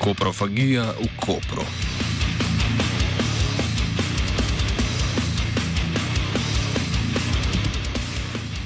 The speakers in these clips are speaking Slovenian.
Koprofagija v Kopru.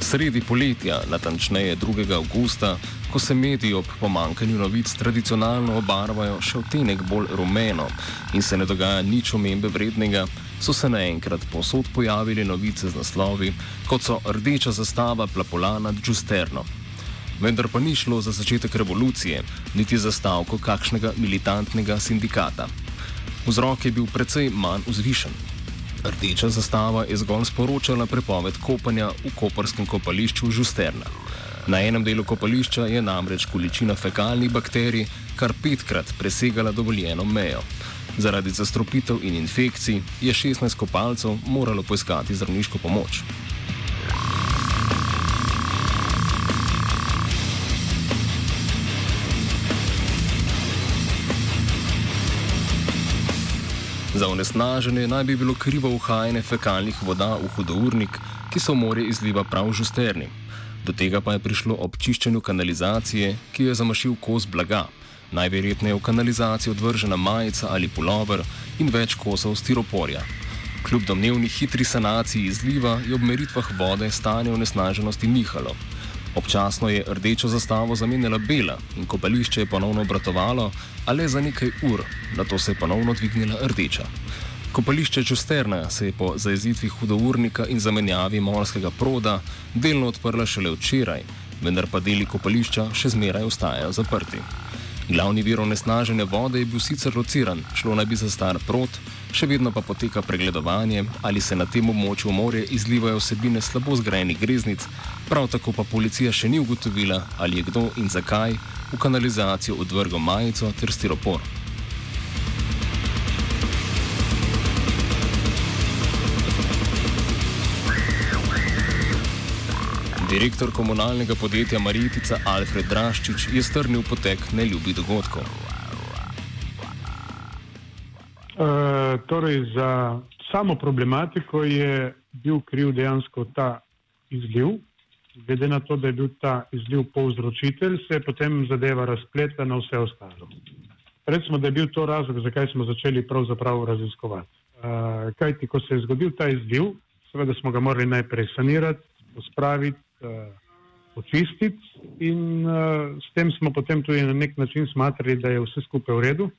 Sredi poletja, natančneje 2. avgusta, ko se mediji ob pomankanju novic tradicionalno obarvajo še odtenek bolj rumeno in se ne dogaja nič omembe vrednega, so se naenkrat posod pojavili novice z naslovi, kot so rdeča zastava plapola nad Džusterno. Vendar pa ni šlo za začetek revolucije, niti za stavko kakšnega militantnega sindikata. Vzrok je bil precej manj vzvišen. Rdeča zastava je zgolj sporočala prepoved kopanja v koperskem kopališču Žusterna. Na enem delu kopališča je namreč količina fekalnih bakterij kar petkrat presegala dovoljeno mejo. Zaradi zastrupitev in infekcij je 16 kopalcev moralo poiskati zdravniško pomoč. Za onesnaženje naj bi bilo krivo uhajanje fekalnih voda v hudournik, ki v morje izliva prav žusterni. Do tega pa je prišlo ob čiščenju kanalizacije, ki je zamašil kos blaga, najverjetneje v kanalizacijo odvržena majica ali pulover in več kosov stiroporja. Kljub domnevni hitri sanaciji izliva je ob meritvah vode stanje onesnaženosti nihalo. Občasno je rdečo zastavo zamenjala bela in kopališče je ponovno obratovalo, a le za nekaj ur, na to se je ponovno dvignila rdeča. Kopališče Čusterna se je po zajezitvi hudournika in zamenjavi morskega proda delno odprla šele včeraj, vendar pa deli kopališča še zmeraj ostajajo zaprti. Glavni vir onesnažene vode je bil sicer lociran, šlo naj bi za star prot, še vedno pa poteka pregledovanje, ali se na tem območju morja izlivajo vsebine slabo zgrajenih greznic, prav tako pa policija še ni ugotovila, ali je kdo in zakaj v kanalizacijo odvrgal majico ter stiropor. Direktor komunalnega podjetja Maritica Alfred Draščič je strnil potek neljubih dogodkov. E, torej, za samo problematiko je bil kriv dejansko ta izliv. Glede na to, da je bil ta izliv povzročitelj, se je potem zadeva razpletla na vse ostalo. Recimo, da je bil to razlog, zakaj smo začeli pravzaprav raziskovati. Uh, Kaj ti, ko se je zgodil ta izliv, seveda smo ga morali najprej sanirati, pospraviti, uh, očistiti in uh, s tem smo potem tudi na nek način smatrali, da je vse skupaj v redu.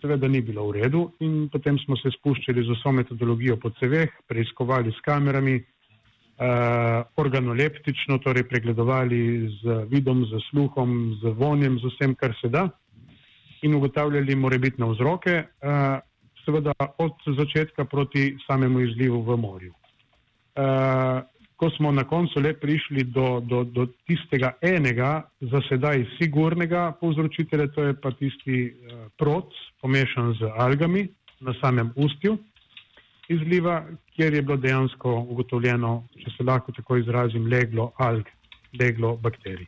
Seveda ni bilo v redu in potem smo se spuščali z vso metodologijo po CV-h, preiskovali s kamerami, organoleptično, torej pregledovali z vidom, z sluhom, z vonjem, z vsem, kar se da in ugotavljali morebitne vzroke, uh, seveda od začetka proti samemu izlivu v morju. Uh, ko smo na koncu le prišli do, do, do tistega enega, za sedaj sigurnega povzročitelja, to je pa tisti uh, prot, pomešan z algami na samem ustju izliva, kjer je bilo dejansko ugotovljeno, če se lahko tako izrazim, leglo alg, leglo bakterij.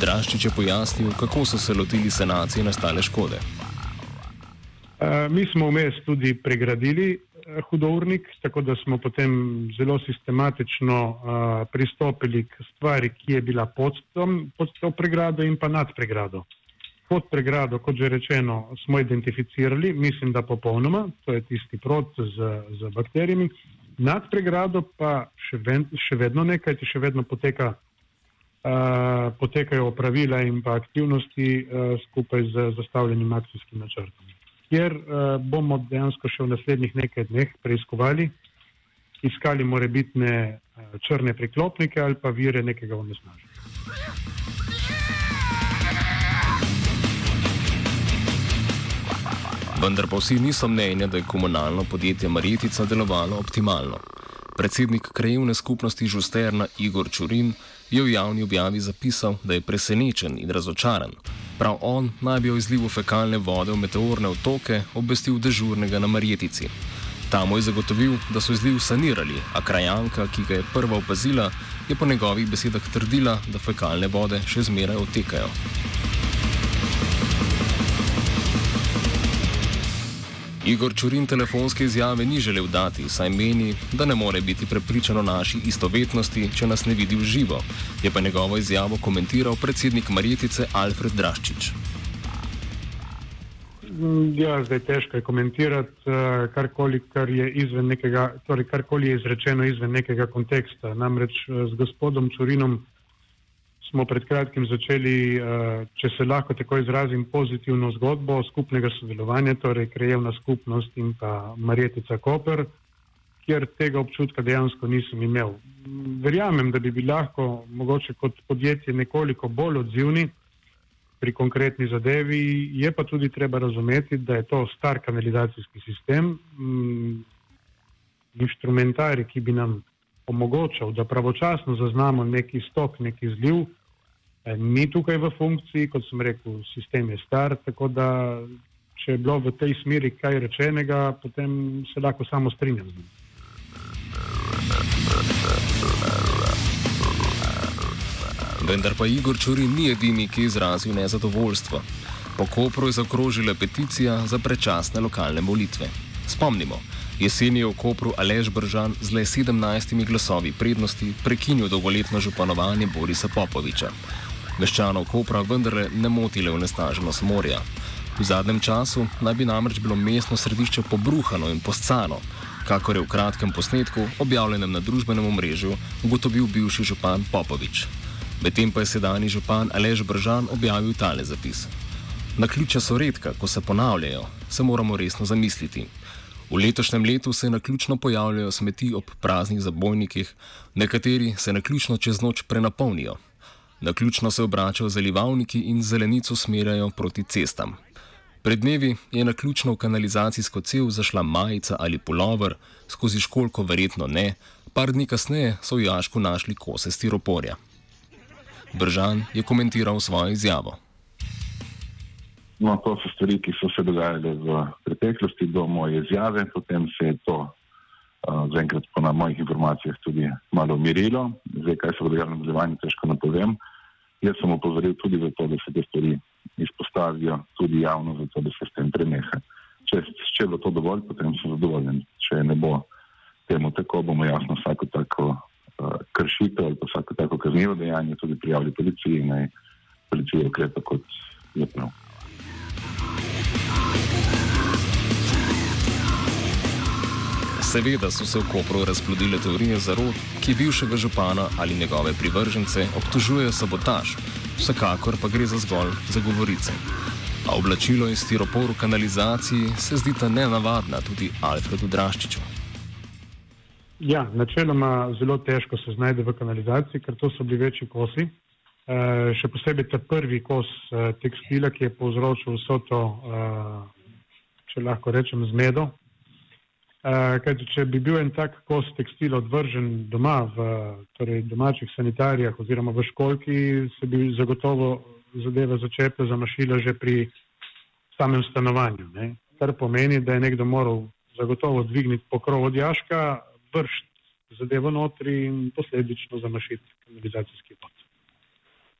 Draščič je pojasnil, kako so se lotili sanacije nastale škode. Uh, mi smo vmes tudi pregradili uh, hudournik, tako da smo potem zelo sistematično uh, pristopili k stvari, ki je bila pod, tom, pod to pregrado in pa nad pregrado. Pod pregrado, kot že rečeno, smo identificirali, mislim, da popolnoma, to je tisti prot z, z bakterijami. Nad pregrado pa še, ven, še vedno nekaj, še vedno poteka, uh, potekajo pravila in pa aktivnosti uh, skupaj z zastavljenim akcijskim načrtom kjer uh, bomo dejansko še v naslednjih nekaj dneh preiskovali, iskali morebitne uh, črne priklopnike ali pa vire nekega onesnaženja. Vendar pa vsi niso mnenja, da je komunalno podjetje Marjetica delovalo optimalno. Predsednik krajevne skupnosti Žusterna Igor Čurin je v javni objavi zapisal, da je presenečen in razočaran. Prav on naj bi o izlivu fekalne vode v meteorne otoke obvestil dežurnega na Marjetici. Tam je zagotovil, da so izliv sanirali, a krajanka, ki ga je prva opazila, je po njegovih besedah trdila, da fekalne vode še zmeraj otekajo. Igor Čurin telefonske izjave ni želel dati, saj meni, da ne more biti prepričan o naši istovetnosti, če nas ne vidi v živo. Je pa njegovo izjavo komentiral predsednik Marjetice Alfred Draščič. Ja, zdaj težko je komentirati uh, karkoli, kar je izven nekega, torej karkoli je izrečeno izven nekega konteksta. Namreč uh, z gospodom Čurinom smo pred kratkim začeli, uh, če se lahko tako izrazim, pozitivno zgodbo skupnega sodelovanja, torej krajevna skupnost in pa Marjetica Koper, kjer tega občutka dejansko nisem imel. Verjamem, da bi bili lahko mogoče kot podjetje nekoliko bolj odzivni pri konkretni zadevi, je pa tudi treba razumeti, da je to star kanalizacijski sistem, mm, inštrumentari, ki bi nam omogočal, da pravočasno zaznamo neki stok, neki zliv, eh, ni tukaj v funkciji, kot sem rekel, sistem je star, tako da če je bilo v tej smeri kaj rečenega, potem se lahko samo strinjam z njim. Vendar pa Igor Čuri ni edini, ki je izrazil nezadovoljstvo. Po Kopru je zakrožila peticija za prečasne lokalne volitve. Spomnimo, jeseni je v Kopru Alež Bržan z le 17 glasovi prednosti prekinil dolgoletno županovanje Borisa Popoviča. Meščanov Kopra vendarle ne motile v nesnaženost morja. V zadnjem času naj bi namreč bilo mestno središče pobruhano in poscano, kakor je v kratkem posnetku, objavljenem na družbenem omrežju, ugotovil bivši župan Popovič. Medtem pa je sedajni župan Alež Bržan objavil tale zapis. Na ključa so redka, ko se ponavljajo, se moramo resno zamisliti. V letošnjem letu se na ključno pojavljajo smeti ob praznih zabojnikih, nekateri se na ključno čez noč prenapolnijo. Na ključno se obračajo zalivalniki in zelenico smerjajo proti cestam. Pred dnevi je na ključno v kanalizacijsko cev zašla majica ali pulover, skozi školko verjetno ne, par dni kasneje so v jašku našli kose stiroporja. Bržan je komentiral svojo izjavo. No, to so stvari, ki so se dogajale v preteklosti do moje izjave, potem se je to zaenkrat po mojih informacijah tudi malo umirilo. Zdaj, kaj se bo dogajalo v nadaljevanju, težko napovem. Jaz sem opozoril tudi za to, da se te stvari izpostavijo tudi javno, zato da se s tem preneha. Če, če bo to dovolj, potem sem zadovoljen. Če ne bo temu tako, bomo jasno vsako tako uh, kršitev ali pa vsako tako kaznivo dejanje tudi prijavili policiji in naj policija ukrepa kot je prav. Seveda so se v Kopru razplodile teorije zarod, ki bivšega župana ali njegove privržence obtožujejo sabotaž, vsekakor pa gre za zgolj za govorice. A oblačilo in stiropor v kanalizaciji se zdita nenavadna tudi Alfredu Draščiču. Ja, načeloma zelo težko se znajde v kanalizaciji, ker to so bili večji kosi. E, še posebej ta prvi kos e, tekstila, ki je povzročil vso to, e, če lahko rečem, zmedo. Kajti, če bi bil en tak kos tekstila odvržen doma, v torej domačih sanitarijah oziroma v školki, se bi zagotovo zadeva začepa zamašila že pri samem stanovanju. Ne? Kar pomeni, da je nekdo moral zagotovo dvigniti pokrov od jaška, vršiti zadevo notri in posledično zamašiti kanalizacijski pot.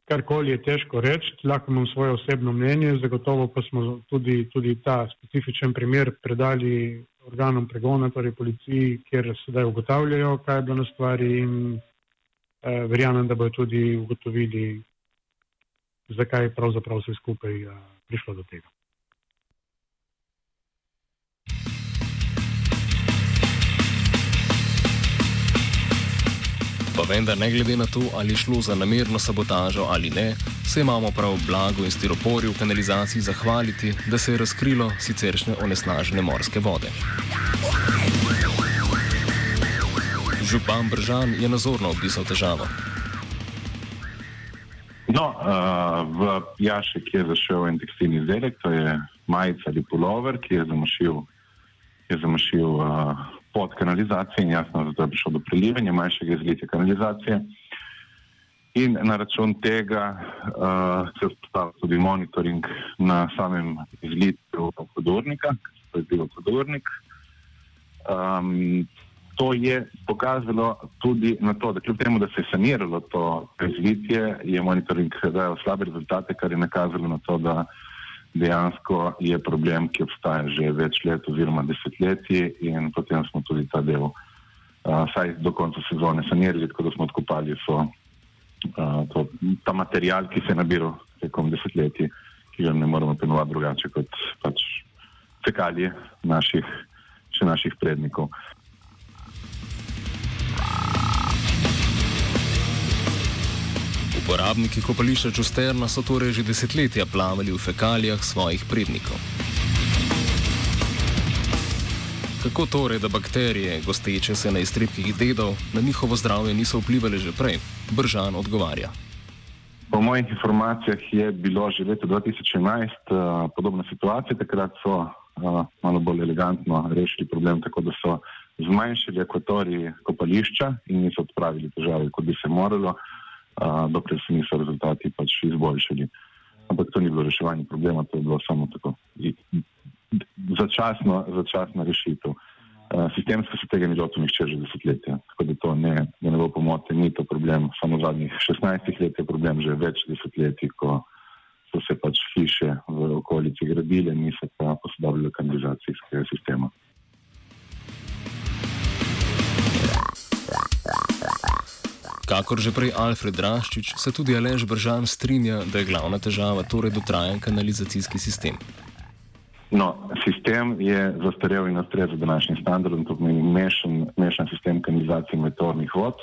Karkoli je težko reči, lahko imam svoje osebno mnenje, zagotovo pa smo tudi, tudi ta specifičen primer predali organom pregona, torej policiji, kjer sedaj ugotavljajo, kaj je bilo na stvari in eh, verjamem, da bojo tudi ugotovili, zakaj je pravzaprav vse skupaj eh, prišlo do tega. Pa vendar, ne glede na to, ali je šlo za namerno sabotažo ali ne, se imamo prav blago in stiropori v kanalizaciji zahvaliti, da se je razkrilo siceršnje onesnažene morske vode. Župan Bržan je nazorno opisal težavo. No, uh, v Jašek je zašel en tekstilni izdelek, to je majica ali pulover, ki je zamašil, je zamašil uh, pod kanalizacijo in jasno, zato je prišlo do prelivanja manjšega izlitja kanalizacije. In na račun tega uh, se je vzpostavil tudi monitoring na samem izlitju podornika, to je bil podornik. Um, to je pokazalo tudi na to, da kljub temu, da se je saniralo to izlitje, je monitoring dajal slabe rezultate, kar je nakazalo na to, da dejansko je problem, ki obstaja že več let oziroma desetletji in potem smo tudi ta del, uh, saj do konca sezone sanirali, tako da smo odkopali so, uh, to, ta material, ki se je nabiral tekom desetletij, ki ga ne moremo penovati drugače kot pač fekalije naših, še naših prednikov. Uporabniki kopališča Čusterna so torej že desetletja plavali v fekalijah svojih prednikov. Kako torej, da bakterije, gosteče se na iztrebkih dedov, na njihovo zdravje niso vplivali že prej? Bržan odgovarja. Po mojih informacijah je bilo že leta 2011 uh, podobna situacija. Takrat so uh, malo bolj elegantno rešili problem, tako da so zmanjšali akvatorij kopališča in niso odpravili težave, kot bi se moralo dokler se niso rezultati pač izboljšali. Ampak to ni bilo reševanje problema, to je bilo samo tako začasno, začasna rešitev. Sistemsko se tega ni lotil nihče že desetletja, tako da to ne, da ne bo pomote, ni to problem samo zadnjih 16 let, je problem že več desetletij, ko so se pač hiše v okolici gradile, niso pa posodobile kanalizacijskega sistema. Kakor že prej Alfred Raščič, se tudi Alež Bržan strinja, da je glavna težava torej dotrajen kanalizacijski sistem. No, sistem je zastarel in ustreza današnjim standardom, to pomeni mešan, mešan sistem kanalizacije meteornih vod.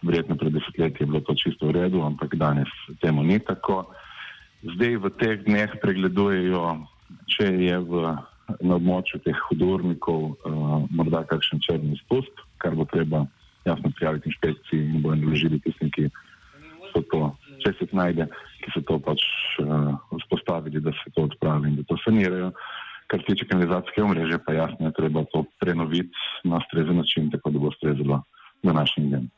Verjetno pred desetletji je bilo to čisto v redu, ampak danes temu ni tako. Zdaj v teh dneh pregledujejo, če je v, na območju teh hudurnikov uh, morda kakšen črni izpust, kar bo treba jasno prijaviti inšpekciji in bodo naložili tistim, ki so to, če se najde, ki so to pač uh, vzpostavili, da se to odpravi in da to sanirajo. Kar se tiče kanalizacijske omrežje, pa jasno je treba to prenoviti na ustrezen način, tako da bo ustrezalo današnjim dnem.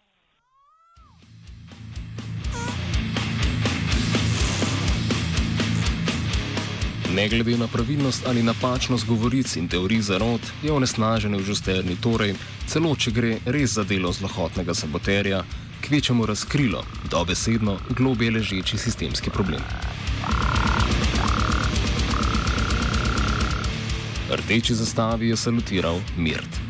Ne glede na pravilnost ali napačnost govoric in teorij zarod, je onesnaženje v žusterni torej, celo če gre res za delo zlohotnega saboterja, kvečemu razkrilo, dobesedno globje ležeči sistemski problem. Rdeči zastavi je salutiral Mirt.